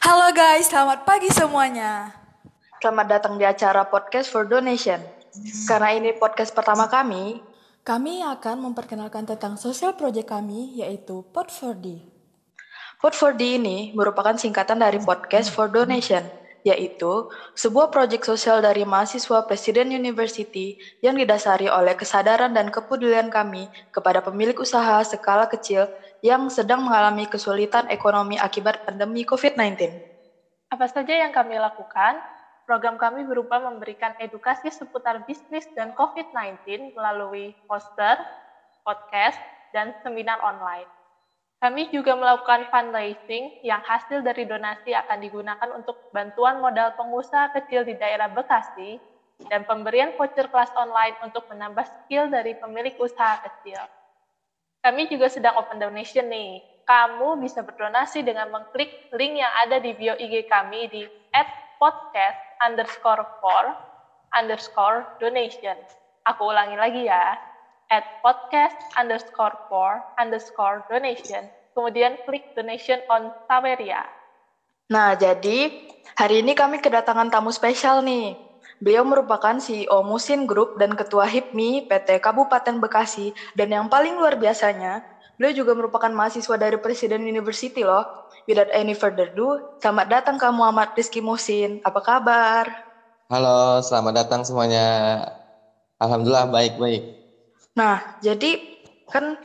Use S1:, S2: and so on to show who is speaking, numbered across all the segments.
S1: Halo guys, selamat pagi semuanya.
S2: Selamat datang di acara Podcast for Donation. Karena ini podcast pertama kami,
S1: Kami akan memperkenalkan tentang sosial project kami, yaitu Pod4D.
S2: Pod 4D ini merupakan singkatan dari Podcast for Donation, yaitu sebuah proyek sosial dari mahasiswa Presiden University yang didasari oleh kesadaran dan kepedulian kami kepada pemilik usaha skala kecil yang sedang mengalami kesulitan ekonomi akibat pandemi COVID-19.
S3: Apa saja yang kami lakukan? Program kami berupa memberikan edukasi seputar bisnis dan COVID-19 melalui poster, podcast, dan seminar online. Kami juga melakukan fundraising yang hasil dari donasi akan digunakan untuk bantuan modal pengusaha kecil di daerah Bekasi dan pemberian voucher kelas online untuk menambah skill dari pemilik usaha kecil. Kami juga sedang open donation nih. Kamu bisa berdonasi dengan mengklik link yang ada di bio IG kami di podcast underscore for underscore donation. Aku ulangi lagi ya. At podcast underscore for underscore donation. Kemudian klik donation on Saweria.
S2: Nah, jadi hari ini kami kedatangan tamu spesial nih. Beliau merupakan CEO Musin Group dan Ketua HIPMI PT Kabupaten Bekasi. Dan yang paling luar biasanya, beliau juga merupakan mahasiswa dari Presiden University loh. Without any further ado, selamat datang ke Muhammad Rizky Musin. Apa kabar?
S4: Halo, selamat datang semuanya. Alhamdulillah baik-baik.
S2: Nah, jadi kan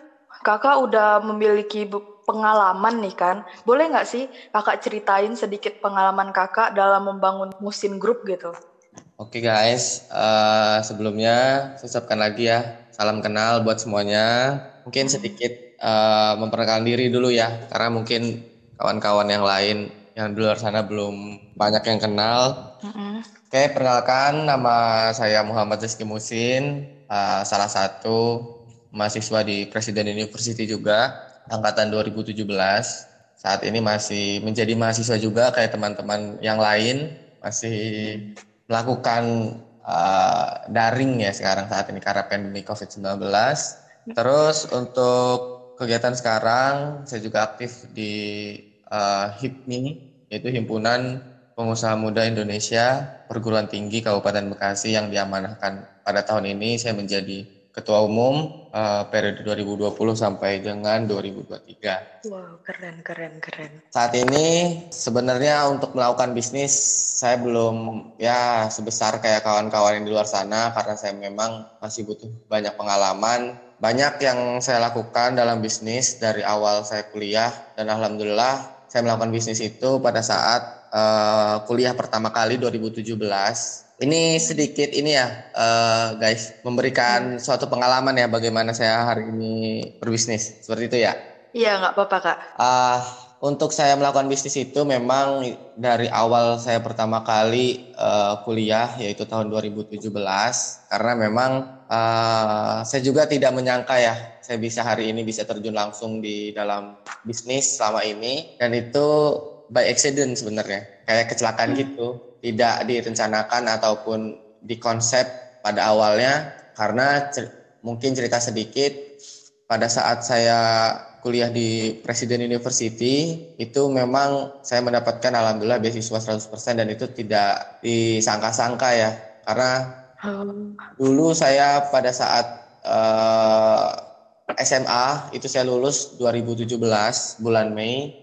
S2: kakak udah memiliki pengalaman nih kan. Boleh nggak sih kakak ceritain sedikit pengalaman kakak dalam membangun Musin Group gitu?
S4: Oke guys, eh, sebelumnya saya ucapkan lagi ya, salam kenal buat semuanya. Mungkin sedikit eh, memperkenalkan diri dulu ya, karena mungkin kawan-kawan yang lain yang di luar sana belum banyak yang kenal. Oke, perkenalkan nama saya Muhammad Rizky Musin, eh, salah satu mahasiswa di Presiden University juga, angkatan 2017. Saat ini masih menjadi mahasiswa juga kayak teman-teman yang lain, masih melakukan eh, daring ya sekarang saat ini karena pandemi COVID-19. Terus untuk kegiatan sekarang, saya juga aktif di eh, HIPMI, yaitu Himpunan Pengusaha Muda Indonesia Perguruan Tinggi Kabupaten Bekasi yang diamanahkan pada tahun ini saya menjadi ketua umum eh, periode 2020 sampai dengan 2023.
S2: Wow, keren, keren, keren.
S4: Saat ini sebenarnya untuk melakukan bisnis saya belum ya sebesar kayak kawan-kawan yang di luar sana karena saya memang masih butuh banyak pengalaman. Banyak yang saya lakukan dalam bisnis dari awal saya kuliah dan alhamdulillah saya melakukan bisnis itu pada saat eh, kuliah pertama kali 2017. Ini sedikit ini ya eh, guys memberikan suatu pengalaman ya bagaimana saya hari ini berbisnis seperti itu ya.
S2: Iya, nggak apa-apa kak.
S4: Ah, untuk saya melakukan bisnis itu memang dari awal saya pertama kali eh, kuliah yaitu tahun 2017 karena memang eh, saya juga tidak menyangka ya saya bisa hari ini bisa terjun langsung di dalam bisnis selama ini dan itu by accident sebenarnya. Kayak kecelakaan gitu tidak direncanakan ataupun dikonsep pada awalnya karena cer- mungkin cerita sedikit. Pada saat saya kuliah di Presiden University itu memang saya mendapatkan alhamdulillah beasiswa 100% dan itu tidak disangka-sangka ya. Karena dulu saya pada saat eh, SMA itu saya lulus 2017 bulan Mei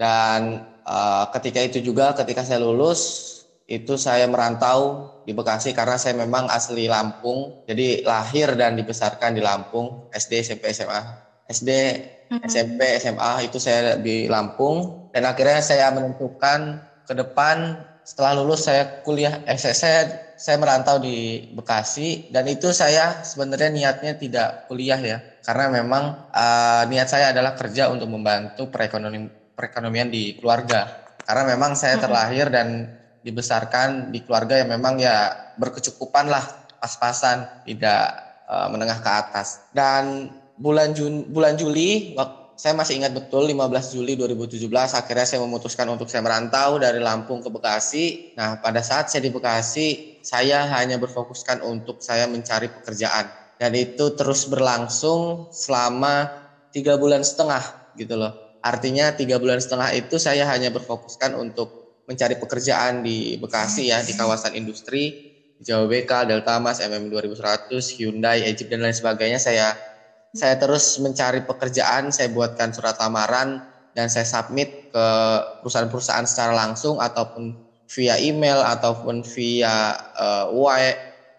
S4: dan eh, ketika itu juga ketika saya lulus itu saya merantau di Bekasi karena saya memang asli Lampung. Jadi lahir dan dibesarkan di Lampung SD SMP SMA SD SMP SMA itu saya di Lampung. Dan akhirnya saya menentukan ke depan setelah lulus saya kuliah eh, saya, saya saya merantau di Bekasi. Dan itu saya sebenarnya niatnya tidak kuliah ya. Karena memang eh, niat saya adalah kerja untuk membantu perekonomian perekonomian di keluarga karena memang saya terlahir dan dibesarkan di keluarga yang memang ya berkecukupan lah pas-pasan tidak eh, menengah ke atas dan bulan Jun bulan Juli saya masih ingat betul 15 Juli 2017 akhirnya saya memutuskan untuk saya merantau dari Lampung ke Bekasi. Nah, pada saat saya di Bekasi, saya hanya berfokuskan untuk saya mencari pekerjaan dan itu terus berlangsung selama tiga bulan setengah gitu loh. Artinya tiga bulan setengah itu saya hanya berfokuskan untuk mencari pekerjaan di Bekasi ya, di kawasan industri, Jawa BK, Delta Mas, MM 2100, Hyundai, Egypt dan lain sebagainya. Saya saya terus mencari pekerjaan, saya buatkan surat lamaran dan saya submit ke perusahaan-perusahaan secara langsung ataupun via email ataupun via uh,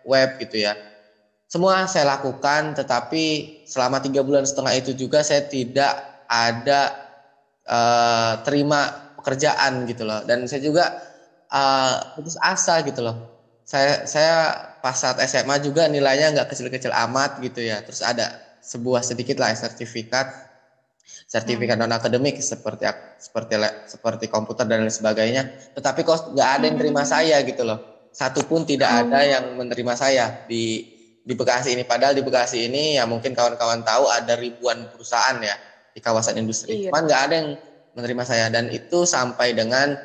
S4: web gitu ya. Semua saya lakukan, tetapi selama tiga bulan setengah itu juga saya tidak ada uh, terima pekerjaan gitu loh. Dan saya juga uh, putus asa gitu loh. Saya saya pas saat SMA juga nilainya nggak kecil-kecil amat gitu ya. Terus ada sebuah sedikit lah sertifikat sertifikat hmm. non akademik seperti seperti seperti komputer dan lain sebagainya. Tetapi kok nggak ada yang terima hmm. saya gitu loh. Satu pun tidak oh. ada yang menerima saya di di Bekasi ini. Padahal di Bekasi ini ya mungkin kawan-kawan tahu ada ribuan perusahaan ya di kawasan industri. Iya. Cuman nggak ada yang menerima saya. Dan itu sampai dengan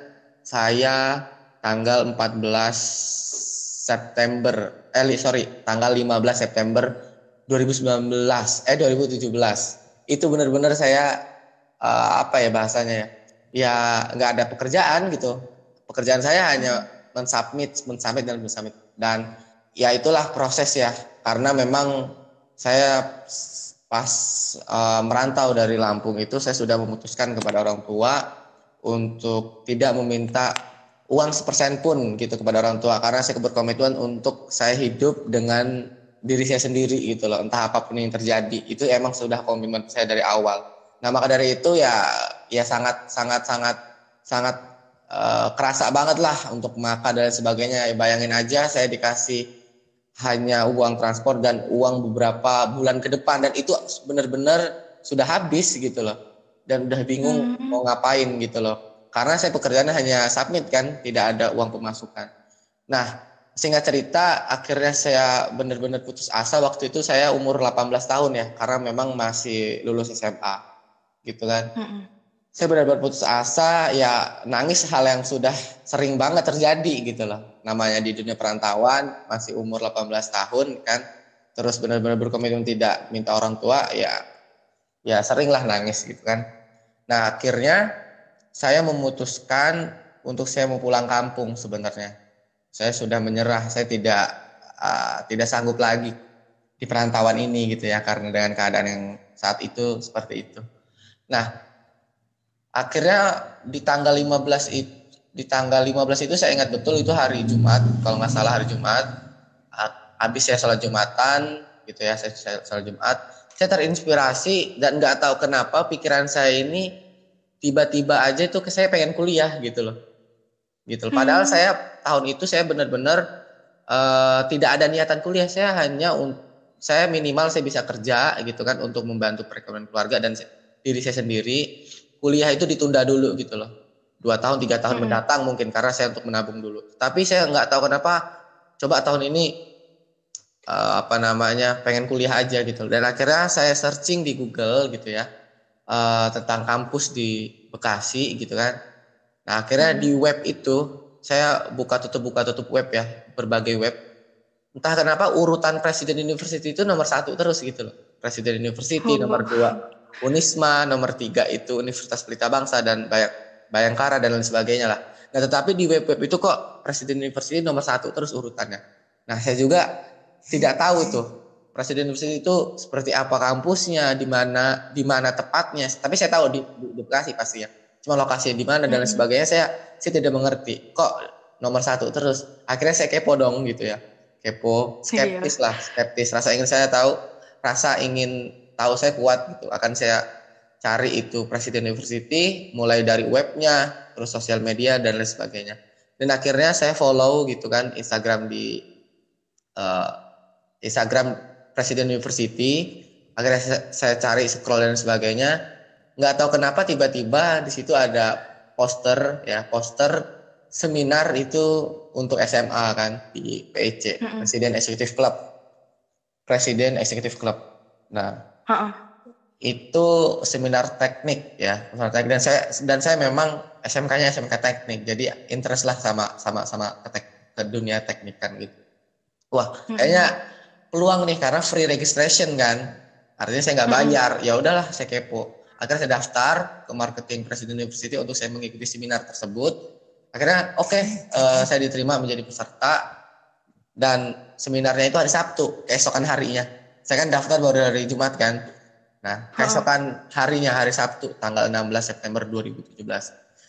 S4: saya tanggal 14 September eh sorry tanggal 15 September 2019 eh 2017 itu benar-benar saya uh, apa ya bahasanya ya? Ya nggak ada pekerjaan gitu. Pekerjaan saya hanya mensubmit mensubmit dan mensubmit. Dan ya itulah proses ya. Karena memang saya pas uh, merantau dari Lampung itu saya sudah memutuskan kepada orang tua untuk tidak meminta uang sepersen pun gitu kepada orang tua. Karena saya berkomitmen untuk saya hidup dengan diri saya sendiri gitu loh. Entah apa pun yang terjadi. Itu emang sudah komitmen saya dari awal. Nah maka dari itu ya ya sangat sangat sangat sangat uh, kerasa banget lah untuk makan dan sebagainya. Ya, bayangin aja saya dikasih hanya uang transport dan uang beberapa bulan ke depan. Dan itu benar-benar sudah habis gitu loh. Dan udah bingung hmm. mau ngapain gitu loh. Karena saya pekerjaannya hanya submit kan tidak ada uang pemasukan. Nah singkat cerita akhirnya saya benar-benar putus asa. Waktu itu saya umur 18 tahun ya karena memang masih lulus SMA gitu kan. Hmm saya benar-benar putus asa ya nangis hal yang sudah sering banget terjadi gitu loh. Namanya di dunia perantauan masih umur 18 tahun kan. Terus benar-benar berkomitmen tidak minta orang tua ya ya seringlah nangis gitu kan. Nah akhirnya saya memutuskan untuk saya mau pulang kampung sebenarnya. Saya sudah menyerah saya tidak uh, tidak sanggup lagi di perantauan ini gitu ya karena dengan keadaan yang saat itu seperti itu. Nah akhirnya di tanggal 15 itu di tanggal 15 itu saya ingat betul itu hari Jumat. Kalau nggak salah hari Jumat. Habis saya sholat Jumatan gitu ya saya, saya sholat Jumat. Saya terinspirasi dan nggak tahu kenapa pikiran saya ini tiba-tiba aja itu ke saya pengen kuliah gitu loh. Gitu loh. padahal hmm. saya tahun itu saya benar-benar uh, tidak ada niatan kuliah. Saya hanya saya minimal saya bisa kerja gitu kan untuk membantu perekonomian keluarga dan diri saya sendiri kuliah itu ditunda dulu gitu loh. Dua tahun tiga tahun hmm. mendatang mungkin karena saya untuk menabung dulu. Tapi saya nggak tahu kenapa coba tahun ini uh, apa namanya pengen kuliah aja gitu. Dan akhirnya saya searching di Google gitu ya uh, tentang kampus di Bekasi gitu kan. Nah akhirnya hmm. di web itu saya buka tutup buka tutup web ya berbagai web. Entah kenapa urutan presiden university itu nomor satu terus gitu loh. Presiden university oh, nomor dua Unisma, nomor tiga itu Universitas Pelita Bangsa dan Bayangkara dan lain sebagainya lah. Nah tetapi di web-web itu kok Presiden University nomor satu terus urutannya. Nah saya juga tidak tahu itu Presiden University itu seperti apa kampusnya, di mana di mana tepatnya. Tapi saya tahu di, di, di Bekasi pasti ya. Cuma lokasinya di mana dan lain sebagainya saya saya tidak mengerti. Kok nomor satu terus? Akhirnya saya kepo dong gitu ya. Kepo, skeptis iya. lah, skeptis. Rasa ingin saya tahu, rasa ingin tahu saya kuat gitu. Akan saya cari itu Presiden University mulai dari webnya terus sosial media dan lain sebagainya. Dan akhirnya saya follow gitu kan Instagram di uh, Instagram Presiden University. Akhirnya saya, saya cari scroll dan sebagainya. Nggak tahu kenapa tiba-tiba di situ ada poster ya poster seminar itu untuk SMA kan di PEC Presiden Executive Club. Presiden Executive Club. Nah Ha-ha. Itu seminar teknik ya, seminar teknik. Dan saya dan saya memang SMK-nya SMK teknik, jadi interest lah sama sama sama ke, tek, ke dunia teknik kan gitu. Wah, kayaknya peluang nih karena free registration kan, artinya saya nggak bayar, ya udahlah saya kepo. akhirnya saya daftar ke marketing Presiden University untuk saya mengikuti seminar tersebut. Akhirnya oke okay, uh, saya diterima menjadi peserta. Dan seminarnya itu hari Sabtu keesokan harinya saya kan daftar baru dari Jumat kan. Nah keesokan harinya hari Sabtu tanggal 16 September 2017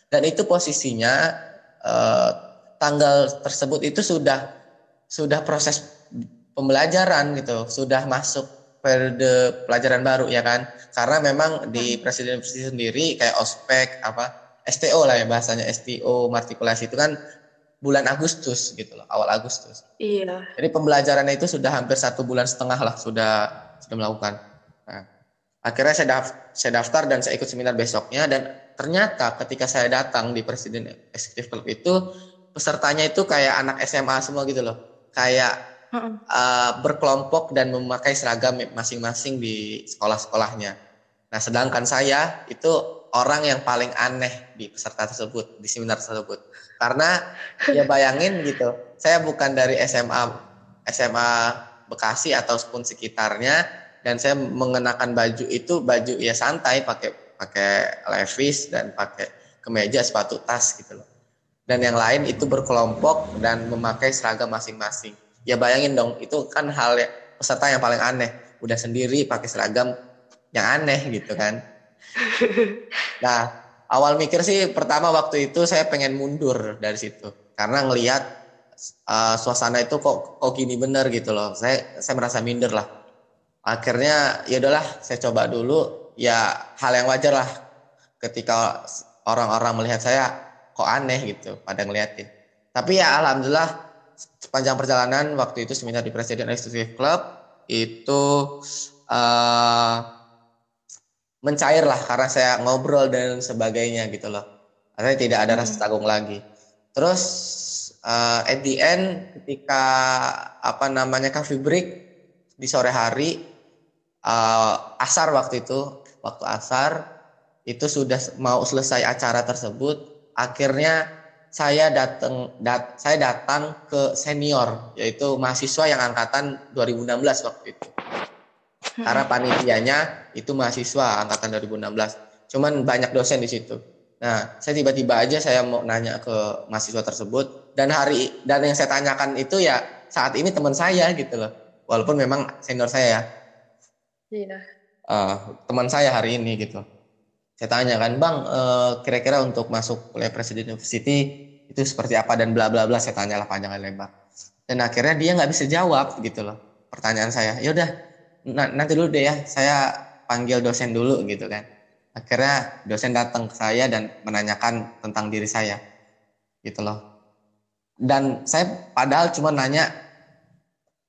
S4: dan itu posisinya uh, tanggal tersebut itu sudah sudah proses pembelajaran gitu. Sudah masuk periode pelajaran baru ya kan? Karena memang di hmm. presiden presiden sendiri kayak ospek apa STO lah ya bahasanya STO matrikulasi itu kan bulan Agustus gitu loh awal Agustus.
S2: Iya.
S4: Jadi pembelajarannya itu sudah hampir satu bulan setengah lah sudah sudah melakukan. Nah, akhirnya saya daftar, saya daftar dan saya ikut seminar besoknya dan ternyata ketika saya datang di presiden eksekutif club itu pesertanya itu kayak anak SMA semua gitu loh. Kayak uh, berkelompok dan memakai seragam masing-masing di sekolah-sekolahnya. Nah, sedangkan saya itu orang yang paling aneh di peserta tersebut, di seminar tersebut. Karena ya bayangin gitu, saya bukan dari SMA SMA Bekasi ataupun sekitarnya dan saya mengenakan baju itu baju ya santai pakai pakai levis dan pakai kemeja, sepatu, tas gitu loh. Dan yang lain itu berkelompok dan memakai seragam masing-masing ya bayangin dong itu kan hal ya, peserta yang paling aneh udah sendiri pakai seragam yang aneh gitu kan nah awal mikir sih pertama waktu itu saya pengen mundur dari situ. Karena ngelihat uh, suasana itu kok kok gini bener gitu loh. Saya saya merasa minder lah. Akhirnya ya udahlah saya coba dulu. Ya hal yang wajar lah ketika orang-orang melihat saya kok aneh gitu pada ngeliatin. Tapi ya alhamdulillah sepanjang perjalanan waktu itu seminar di Presiden Executive Club itu uh, mencair lah karena saya ngobrol dan sebagainya gitu loh. Artinya tidak ada rasa hmm. tanggung lagi. Terus uh, at the end ketika apa namanya coffee break di sore hari uh, asar waktu itu waktu asar itu sudah mau selesai acara tersebut akhirnya saya datang dat, saya datang ke senior yaitu mahasiswa yang angkatan 2016 waktu itu. Karena panitianya itu mahasiswa angkatan 2016. Cuman banyak dosen di situ. Nah, saya tiba-tiba aja saya mau nanya ke mahasiswa tersebut dan hari dan yang saya tanyakan itu ya saat ini teman saya gitu loh. Walaupun memang senior saya ya.
S2: Iya.
S4: Uh, teman saya hari ini gitu. Saya tanya kan, Bang, uh, kira-kira untuk masuk kuliah Presiden University itu seperti apa dan bla bla bla saya tanya lah panjang lebar dan akhirnya dia nggak bisa jawab gitu loh pertanyaan saya ya udah nanti dulu deh ya saya panggil dosen dulu gitu kan. Akhirnya dosen datang ke saya dan menanyakan tentang diri saya gitu loh. Dan saya padahal cuma nanya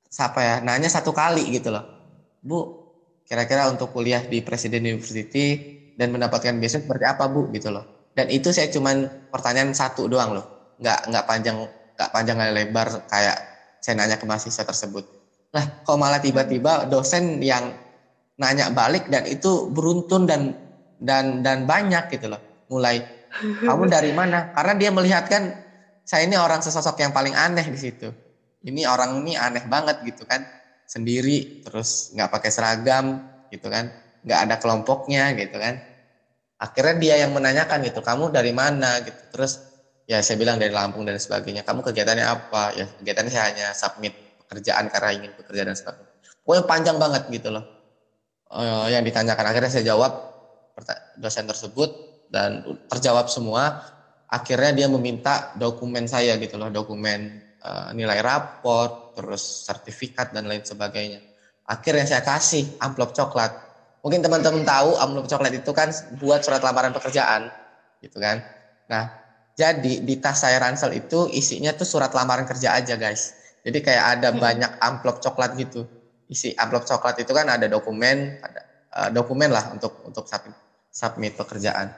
S4: siapa ya nanya satu kali gitu loh. Bu kira-kira untuk kuliah di Presiden University dan mendapatkan beasiswa seperti apa bu? Gitu loh. Dan itu saya cuman pertanyaan satu doang loh. Nggak nggak panjang nggak panjang lebar kayak saya nanya ke mahasiswa tersebut lah kok malah tiba-tiba dosen yang nanya balik dan itu beruntun dan dan dan banyak gitu loh mulai. Kamu dari mana? Karena dia melihat kan saya ini orang sesosok yang paling aneh di situ. Ini orang ini aneh banget gitu kan sendiri terus nggak pakai seragam gitu kan nggak ada kelompoknya gitu kan. Akhirnya dia yang menanyakan gitu kamu dari mana? gitu. Terus ya saya bilang dari Lampung dan sebagainya kamu kegiatannya apa? Ya kegiatannya saya hanya submit pekerjaan karena ingin bekerja dan sebagainya. Pokoknya panjang banget gitu loh. Uh, yang ditanyakan. Akhirnya saya jawab dosen tersebut dan terjawab semua. Akhirnya dia meminta dokumen saya gitu loh. Dokumen uh, nilai raport terus sertifikat dan lain sebagainya. Akhirnya saya kasih amplop coklat. Mungkin teman-teman tahu amplop coklat itu kan buat surat lamaran pekerjaan, gitu kan. Nah, jadi di tas saya ransel itu isinya tuh surat lamaran kerja aja, guys. Jadi kayak ada hmm. banyak amplop coklat gitu. Isi amplop coklat itu kan ada dokumen, ada uh, dokumen lah untuk untuk submit, submit pekerjaan.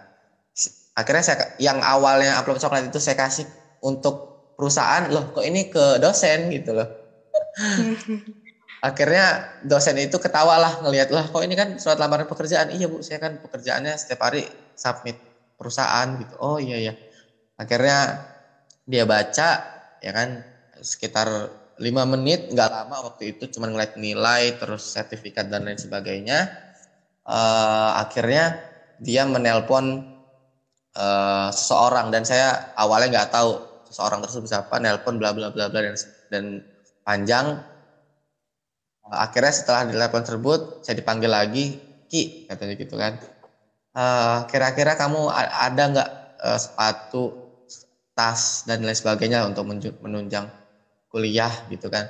S4: Akhirnya saya yang awalnya amplop coklat itu saya kasih untuk perusahaan, loh kok ini ke dosen gitu loh. akhirnya dosen itu ketawa lah ngelihat lah kok ini kan surat lamaran pekerjaan iya bu saya kan pekerjaannya setiap hari submit perusahaan gitu oh iya iya akhirnya dia baca ya kan sekitar lima menit nggak lama waktu itu cuma ngeliat nilai terus sertifikat dan lain sebagainya. Uh, akhirnya dia menelpon uh, seseorang dan saya awalnya nggak tahu seseorang tersebut siapa nelpon bla bla bla bla dan dan panjang. Uh, akhirnya setelah telepon tersebut saya dipanggil lagi ki katanya gitu kan. Uh, kira-kira kamu ada nggak uh, sepatu tas dan lain sebagainya untuk menunjang kuliah gitu kan.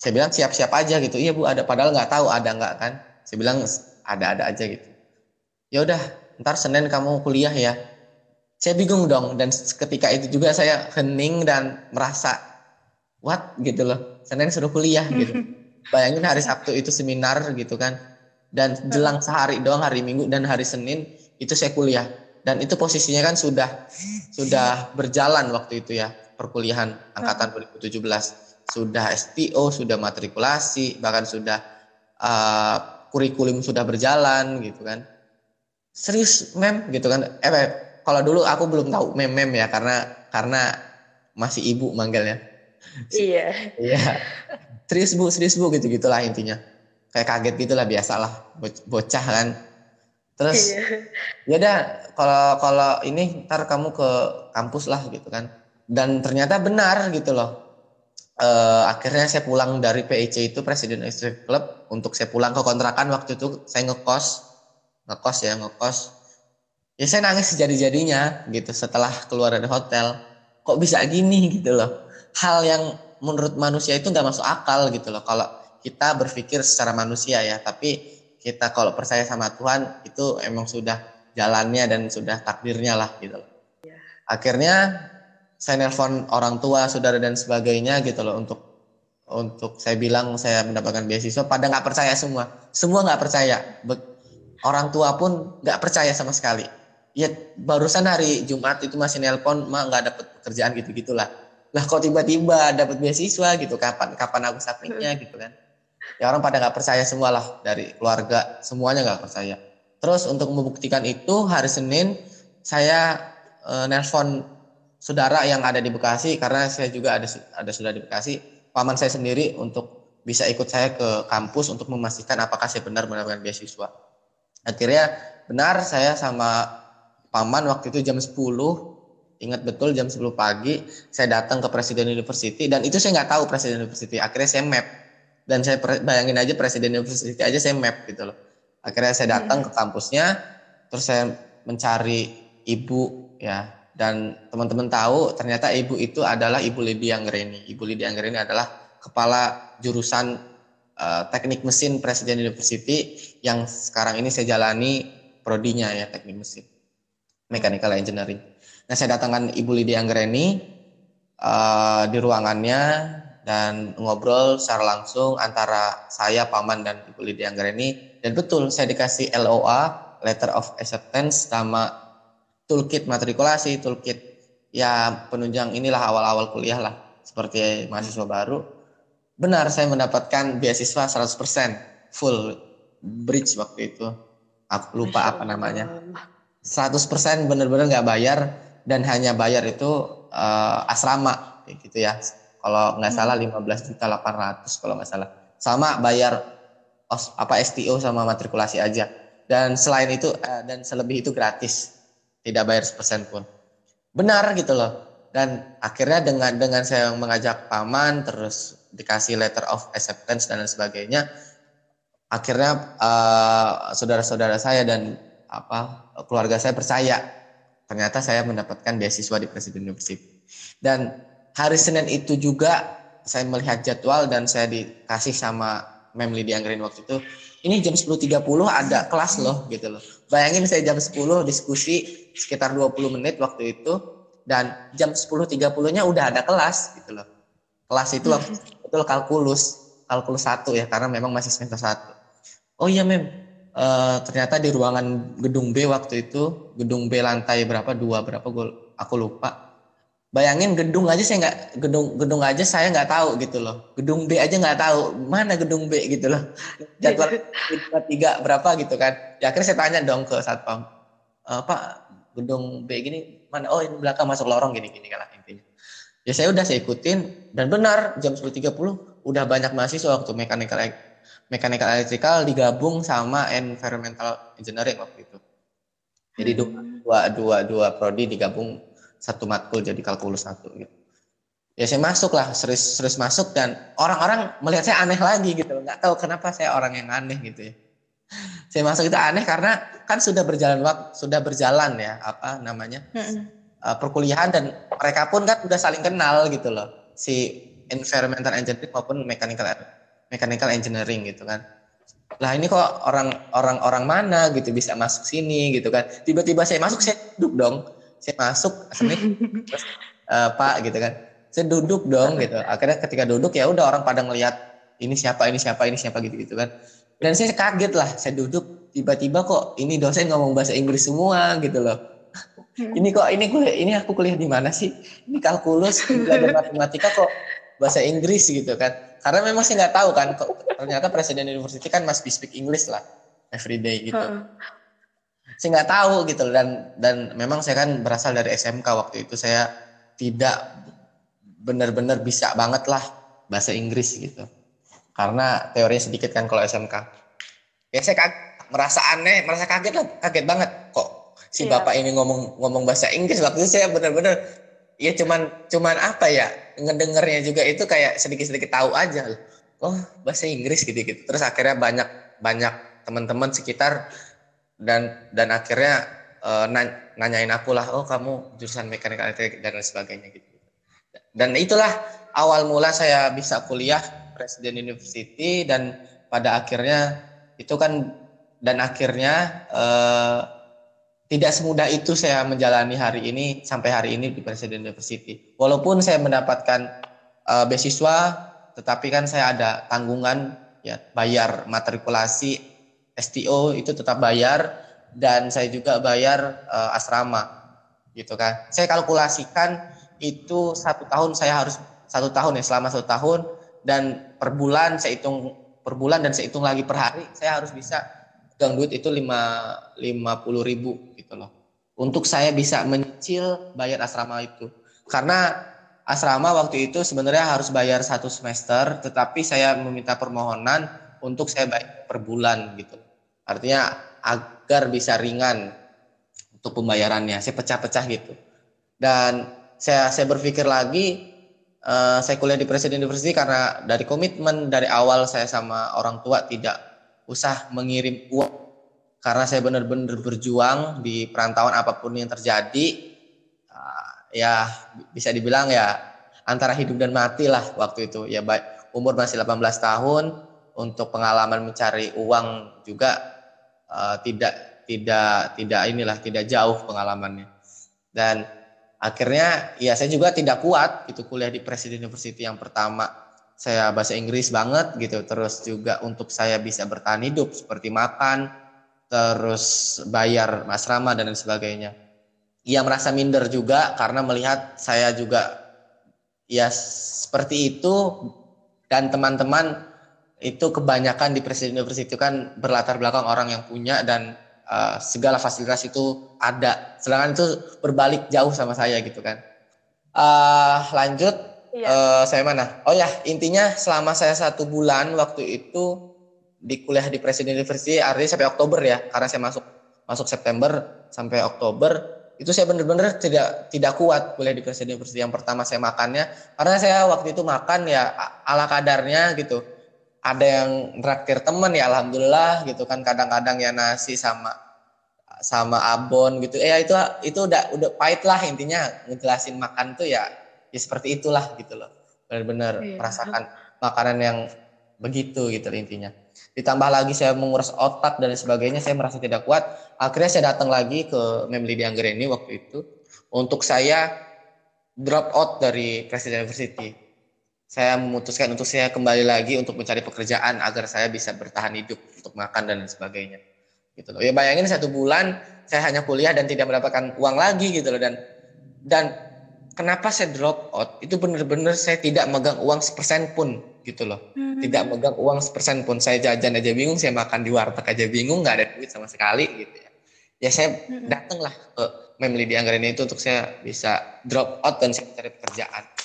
S4: Saya bilang siap-siap aja gitu. Iya bu ada. Padahal nggak tahu ada nggak kan. Saya bilang ada-ada aja gitu. Ya udah ntar senin kamu kuliah ya. Saya bingung dong dan ketika itu juga saya hening dan merasa what? gitu loh. Senin suruh kuliah gitu. Bayangin hari sabtu itu seminar gitu kan. Dan jelang sehari doang hari minggu dan hari senin itu saya kuliah. Dan itu posisinya kan sudah sudah berjalan waktu itu ya perkuliahan angkatan 2017 sudah STO sudah matrikulasi bahkan sudah uh, kurikulum sudah berjalan gitu kan. Serius mem gitu kan. Eh, eh kalau dulu aku belum tahu mem mem ya karena karena masih ibu manggilnya.
S2: Iya.
S4: Iya. Serius bu serius bu gitu gitulah intinya. Kayak kaget gitulah biasalah. Bocah kan. Terus iya. ya udah kalau kalau ini ntar kamu ke kampus lah gitu kan dan ternyata benar gitu loh. Uh, akhirnya saya pulang dari PIC itu Presiden Executive Club untuk saya pulang ke kontrakan. Waktu itu saya ngekos ngekos ya ngekos. Ya saya nangis sejadi-jadinya gitu setelah keluar dari hotel. Kok bisa gini gitu loh? Hal yang menurut manusia itu nggak masuk akal gitu loh. Kalau kita berpikir secara manusia ya tapi kita kalau percaya sama Tuhan itu emang sudah jalannya dan sudah takdirnya lah gitu. Ya. Akhirnya saya nelpon orang tua, saudara dan sebagainya gitu loh untuk untuk saya bilang saya mendapatkan beasiswa. Pada nggak percaya semua, semua nggak percaya. Be orang tua pun nggak percaya sama sekali. Ya barusan hari Jumat itu masih nelpon, mak nggak dapat pekerjaan gitu gitulah. Lah kok tiba-tiba dapat beasiswa gitu? Kapan kapan aku submitnya gitu kan? Ya orang pada nggak percaya semua lah dari keluarga. Semuanya nggak percaya. Terus untuk membuktikan itu hari Senin saya e, nelpon saudara yang ada di Bekasi karena saya juga ada ada sudah di Bekasi paman saya sendiri untuk bisa ikut saya ke kampus untuk memastikan apakah saya benar mendapatkan beasiswa. Akhirnya benar saya sama paman waktu itu jam 10 ingat betul jam 10 pagi saya datang ke Presiden University dan itu saya nggak tahu Presiden University. Akhirnya saya map dan saya bayangin aja presiden university aja saya map gitu loh. Akhirnya saya datang ke kampusnya terus saya mencari ibu ya dan teman-teman tahu ternyata ibu itu adalah ibu Lydia Anggreni. Ibu Lydia Anggreni adalah kepala jurusan uh, teknik mesin presiden university yang sekarang ini saya jalani prodinya ya teknik mesin. Mechanical engineering. Nah saya datangkan ibu Lydia Anggreni uh, di ruangannya dan ngobrol secara langsung antara saya, Paman, dan Ibu Lydia Anggreni. Dan betul, saya dikasih LOA, Letter of Acceptance, sama toolkit matrikulasi, toolkit ya penunjang inilah awal-awal kuliah lah, seperti mahasiswa baru. Benar, saya mendapatkan beasiswa 100% full bridge waktu itu. Aku lupa apa namanya. 100% benar-benar nggak bayar dan hanya bayar itu uh, asrama gitu ya kalau nggak salah 15 hmm. juta 800 kalau nggak salah sama bayar os, apa STO sama matrikulasi aja dan selain itu eh, dan selebih itu gratis tidak bayar sepersen pun. Benar gitu loh. Dan akhirnya dengan dengan saya mengajak paman terus dikasih letter of acceptance dan lain sebagainya akhirnya uh, saudara-saudara saya dan apa keluarga saya percaya. Ternyata saya mendapatkan beasiswa di Presiden University. Dan hari Senin itu juga saya melihat jadwal dan saya dikasih sama Mem Lydia Anggreni waktu itu ini jam 10.30 ada kelas loh gitu loh. Bayangin saya jam 10 diskusi sekitar 20 menit waktu itu dan jam 10.30-nya udah ada kelas gitu loh. Kelas itu waktu itu kalkulus, kalkulus satu ya karena memang masih semester satu. Oh iya Mem, e, ternyata di ruangan gedung B waktu itu, gedung B lantai berapa dua berapa gue aku lupa bayangin gedung aja saya nggak gedung gedung aja saya nggak tahu gitu loh. Gedung B aja nggak tahu mana gedung B gitu loh. Jadwal tiga berapa gitu kan. Ya akhirnya saya tanya dong ke satpam e, pak gedung B gini mana? Oh ini belakang masuk lorong gini gini kan intinya. Ya saya udah saya ikutin dan benar jam 10.30 udah banyak mahasiswa waktu mechanical mechanical electrical digabung sama environmental engineering waktu itu. Jadi hmm. dua dua dua prodi digabung satu matkul jadi kalkulus satu gitu. Ya saya masuk lah, serius serius masuk dan orang-orang melihat saya aneh lagi gitu. Nggak tahu kenapa saya orang yang aneh gitu ya. Saya masuk itu aneh karena kan sudah berjalan waktu, sudah berjalan ya apa namanya uh, perkuliahan dan mereka pun kan udah saling kenal gitu loh si environmental engineering maupun mechanical mechanical engineering gitu kan lah ini kok orang orang orang mana gitu bisa masuk sini gitu kan tiba-tiba saya masuk saya duduk dong saya masuk terus uh, pak gitu kan. Saya duduk dong gitu. Akhirnya ketika duduk ya udah orang pada ngelihat ini siapa ini siapa ini siapa gitu gitu kan. Dan saya kaget lah saya duduk tiba-tiba kok ini dosen ngomong bahasa Inggris semua gitu loh. Ini kok ini kuliah ini aku kuliah di mana sih? Ini kalkulus belajar matematika kok bahasa Inggris gitu kan. Karena memang saya nggak tahu kan kok ternyata presiden university kan must be speak English lah everyday gitu. Uh. Saya nggak tahu gitu dan dan memang saya kan berasal dari SMK waktu itu. Saya tidak benar-benar bisa banget lah bahasa Inggris gitu. Karena teorinya sedikit kan kalau SMK ya saya kaget, merasa aneh merasa kaget lah. Kaget banget. Kok si yeah. bapak ini ngomong ngomong bahasa Inggris? Waktu itu saya benar-benar ya cuman cuman apa ya ngedengernya juga itu kayak sedikit-sedikit tahu aja. Loh oh bahasa Inggris gitu gitu terus akhirnya banyak banyak teman-teman sekitar dan dan akhirnya uh, nanyain aku lah oh kamu jurusan mekanika elektrik dan lain sebagainya gitu dan itulah awal mula saya bisa kuliah Presiden University dan pada akhirnya itu kan dan akhirnya uh, tidak semudah itu saya menjalani hari ini sampai hari ini di Presiden University. Walaupun saya mendapatkan uh, beasiswa, tetapi kan saya ada tanggungan ya bayar matrikulasi STO itu tetap bayar dan saya juga bayar uh, asrama gitu kan. Saya kalkulasikan itu satu tahun saya harus satu tahun ya selama satu tahun dan per bulan saya hitung per bulan dan saya hitung lagi per hari saya harus bisa pegang duit itu lima lima puluh ribu gitu loh. Untuk saya bisa menyicil bayar asrama itu. Karena asrama waktu itu sebenarnya harus bayar satu semester tetapi saya meminta permohonan untuk saya bayar per bulan gitu artinya agar bisa ringan untuk pembayarannya. Saya pecah-pecah gitu. Dan saya saya berpikir lagi uh, saya kuliah di Presiden University karena dari komitmen dari awal saya sama orang tua tidak usah mengirim uang. Karena saya benar-benar berjuang di perantauan apa pun yang terjadi uh, ya bisa dibilang ya antara hidup dan mati lah waktu itu. Ya baik umur masih 18 tahun untuk pengalaman mencari uang juga uh, tidak tidak tidak inilah tidak jauh pengalamannya. Dan akhirnya ya saya juga tidak kuat itu kuliah di Presiden University yang pertama. Saya bahasa Inggris banget gitu terus juga untuk saya bisa bertahan hidup seperti makan terus bayar asrama dan lain sebagainya. Ia merasa minder juga karena melihat saya juga ya seperti itu dan teman-teman itu kebanyakan di Presiden University itu kan berlatar belakang orang yang punya dan uh, segala fasilitas itu ada sedangkan itu berbalik jauh sama saya gitu kan uh, lanjut Iya. Uh, saya mana? Oh ya, intinya selama saya satu bulan waktu itu di kuliah di Presiden University, artinya sampai Oktober ya, karena saya masuk masuk September sampai Oktober itu saya benar-benar tidak tidak kuat kuliah di Presiden University. Yang pertama saya makannya, karena saya waktu itu makan ya ala kadarnya gitu. Ada yang traktir temen ya, alhamdulillah gitu kan. Kadang-kadang ya nasi sama sama abon gitu. Eh itu itu udah udah pahit lah intinya ngejelasin makan tuh ya ya seperti itulah gitu loh benar-benar iya. merasakan makanan yang begitu gitu intinya ditambah lagi saya menguras otak dan sebagainya saya merasa tidak kuat akhirnya saya datang lagi ke Memli di ini waktu itu untuk saya drop out dari Presiden University saya memutuskan untuk saya kembali lagi untuk mencari pekerjaan agar saya bisa bertahan hidup untuk makan dan sebagainya gitu loh. Ya bayangin satu bulan saya hanya kuliah dan tidak mendapatkan uang lagi gitu loh. Dan dan kenapa saya drop out? Itu benar-benar saya tidak megang uang sepersen pun gitu loh. Hmm. tidak megang uang sepersen pun. Saya jajan aja bingung saya makan di warteg aja bingung nggak ada duit sama sekali gitu ya. Ya saya hmm. datanglah ke Memli di Anggaran itu untuk saya bisa drop out dan saya cari pekerjaan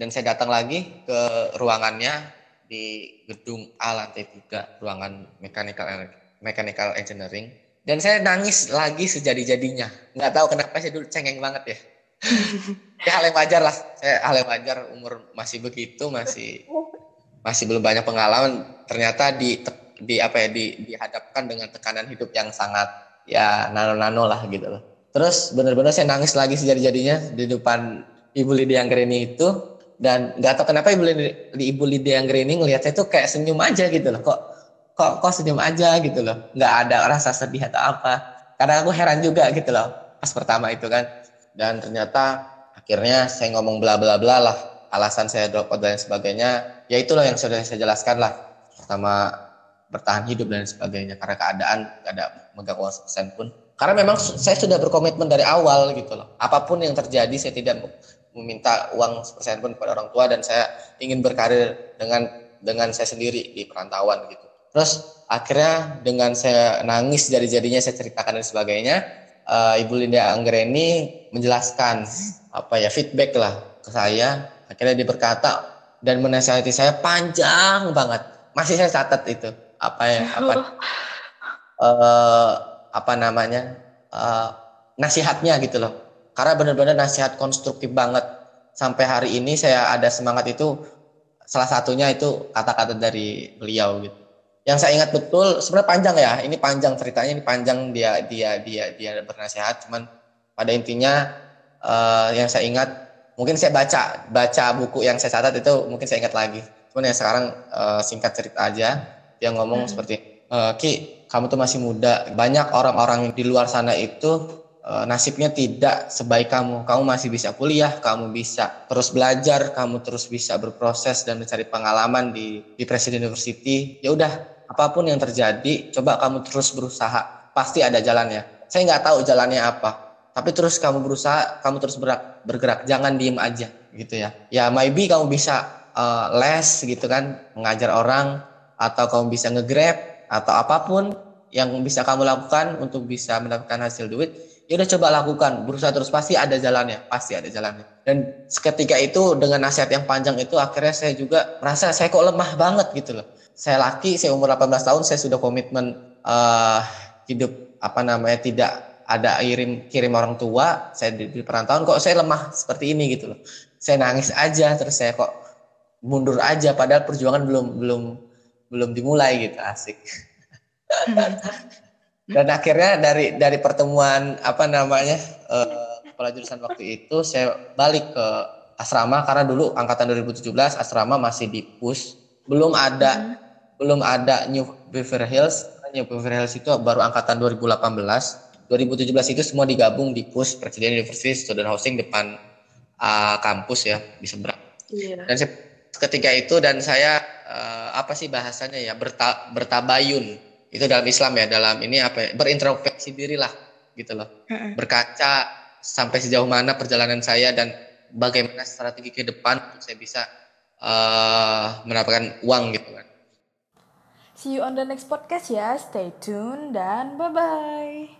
S4: dan saya datang lagi ke ruangannya di gedung A lantai 3 ruangan mechanical mechanical engineering. Dan saya nangis lagi sejadi-jadinya. Nggak tahu kenapa saya dulu cengeng banget ya. Ya hal yang wajar lah. Saya hal yang wajar umur masih begitu masih masih belum banyak pengalaman. Ternyata di di apa ya di dihadapkan dengan tekanan hidup yang sangat ya nano-nano lah gitu loh. Terus benar-benar saya nangis lagi sejadi-jadinya di depan ibu Lydia Anggreni itu dan nggak tahu kenapa ibu ibu Lydia Anggreni ngelihat saya tuh kayak senyum aja gitu loh. Kok kok kok senyum aja gitu loh. Nggak ada rasa sedih atau apa. Karena aku heran juga gitu loh pas pertama itu kan. Dan ternyata akhirnya saya ngomong bla bla bla lah. Alasan saya drop out dan sebagainya ya itulah yang sudah saya jelaskan lah. Pertama bertahan hidup dan sebagainya. Karena keadaan gak ada megang uang persen pun. Karena memang saya sudah berkomitmen dari awal gitu loh. Apa pun yang terjadi saya tidak meminta uang sepersen pun kepada orang tua dan saya ingin berkarir dengan dengan saya sendiri di perantauan gitu Terus akhirnya dengan saya nangis jadi-jadinya saya ceritakan dan sebagainya, uh, Ibu Linda Anggreni menjelaskan apa ya feedback lah ke saya. Akhirnya dia berkata dan menasihati saya panjang banget. Masih saya catat itu apa ya apa uh, apa namanya uh, nasihatnya gitu loh. Karena benar-benar nasihat konstruktif banget. Sampai hari ini saya ada semangat itu salah satunya itu kata-kata dari beliau gitu yang saya ingat betul sebenarnya panjang ya ini panjang ceritanya ini panjang dia dia dia dia bernasihat cuman pada intinya uh, yang saya ingat mungkin saya baca baca buku yang saya catat itu mungkin saya ingat lagi cuman yang sekarang uh, singkat cerita aja dia ngomong hmm. seperti uh, Ki kamu tuh masih muda banyak orang-orang di luar sana itu uh, nasibnya tidak sebaik kamu kamu masih bisa kuliah kamu bisa terus belajar kamu terus bisa berproses dan mencari pengalaman di di Presiden University ya udah apa pun yang terjadi, coba kamu terus berusaha. Pasti ada jalannya. Saya nggak tahu jalannya apa, tapi terus kamu berusaha, kamu terus bergerak, bergerak. jangan diem aja, gitu ya. Ya maybe kamu bisa uh, les gitu kan, mengajar orang, atau kamu bisa ngegrab atau apa pun yang bisa kamu lakukan untuk bisa mendapatkan hasil duit. Ya udah coba lakukan, berusaha terus pasti ada jalannya, pasti ada jalannya. Dan seketika itu dengan nasihat yang panjang itu akhirnya saya juga merasa saya kok lemah banget gitu loh saya laki, saya umur 18 tahun, saya sudah komitmen uh, hidup apa namanya tidak ada kirim kirim orang tua, saya di, di perantauan kok saya lemah seperti ini gitu loh. Saya nangis aja terus saya kok mundur aja padahal perjuangan belum belum belum dimulai gitu asik. Dan akhirnya dari dari pertemuan apa namanya uh, kepala jurusan waktu itu saya balik ke asrama karena dulu angkatan 2017 asrama masih di push belum ada hmm belum ada New Beverly Hills. New Beverly Hills itu baru angkatan 2018. 2017 itu semua digabung di PUS Presiden University Student Housing depan uh, kampus ya di seberang. Yeah. Dan ketika itu dan saya uh, apa sih bahasanya ya berta, bertabayun itu dalam Islam ya dalam ini apa ya, berintrospeksi diri lah gitu loh. Berkaca sampai sejauh mana perjalanan saya dan bagaimana strategi ke depan untuk saya bisa uh, mendapatkan uang gitu kan.
S1: See you on the next podcast ya. Stay tuned dan bye-bye.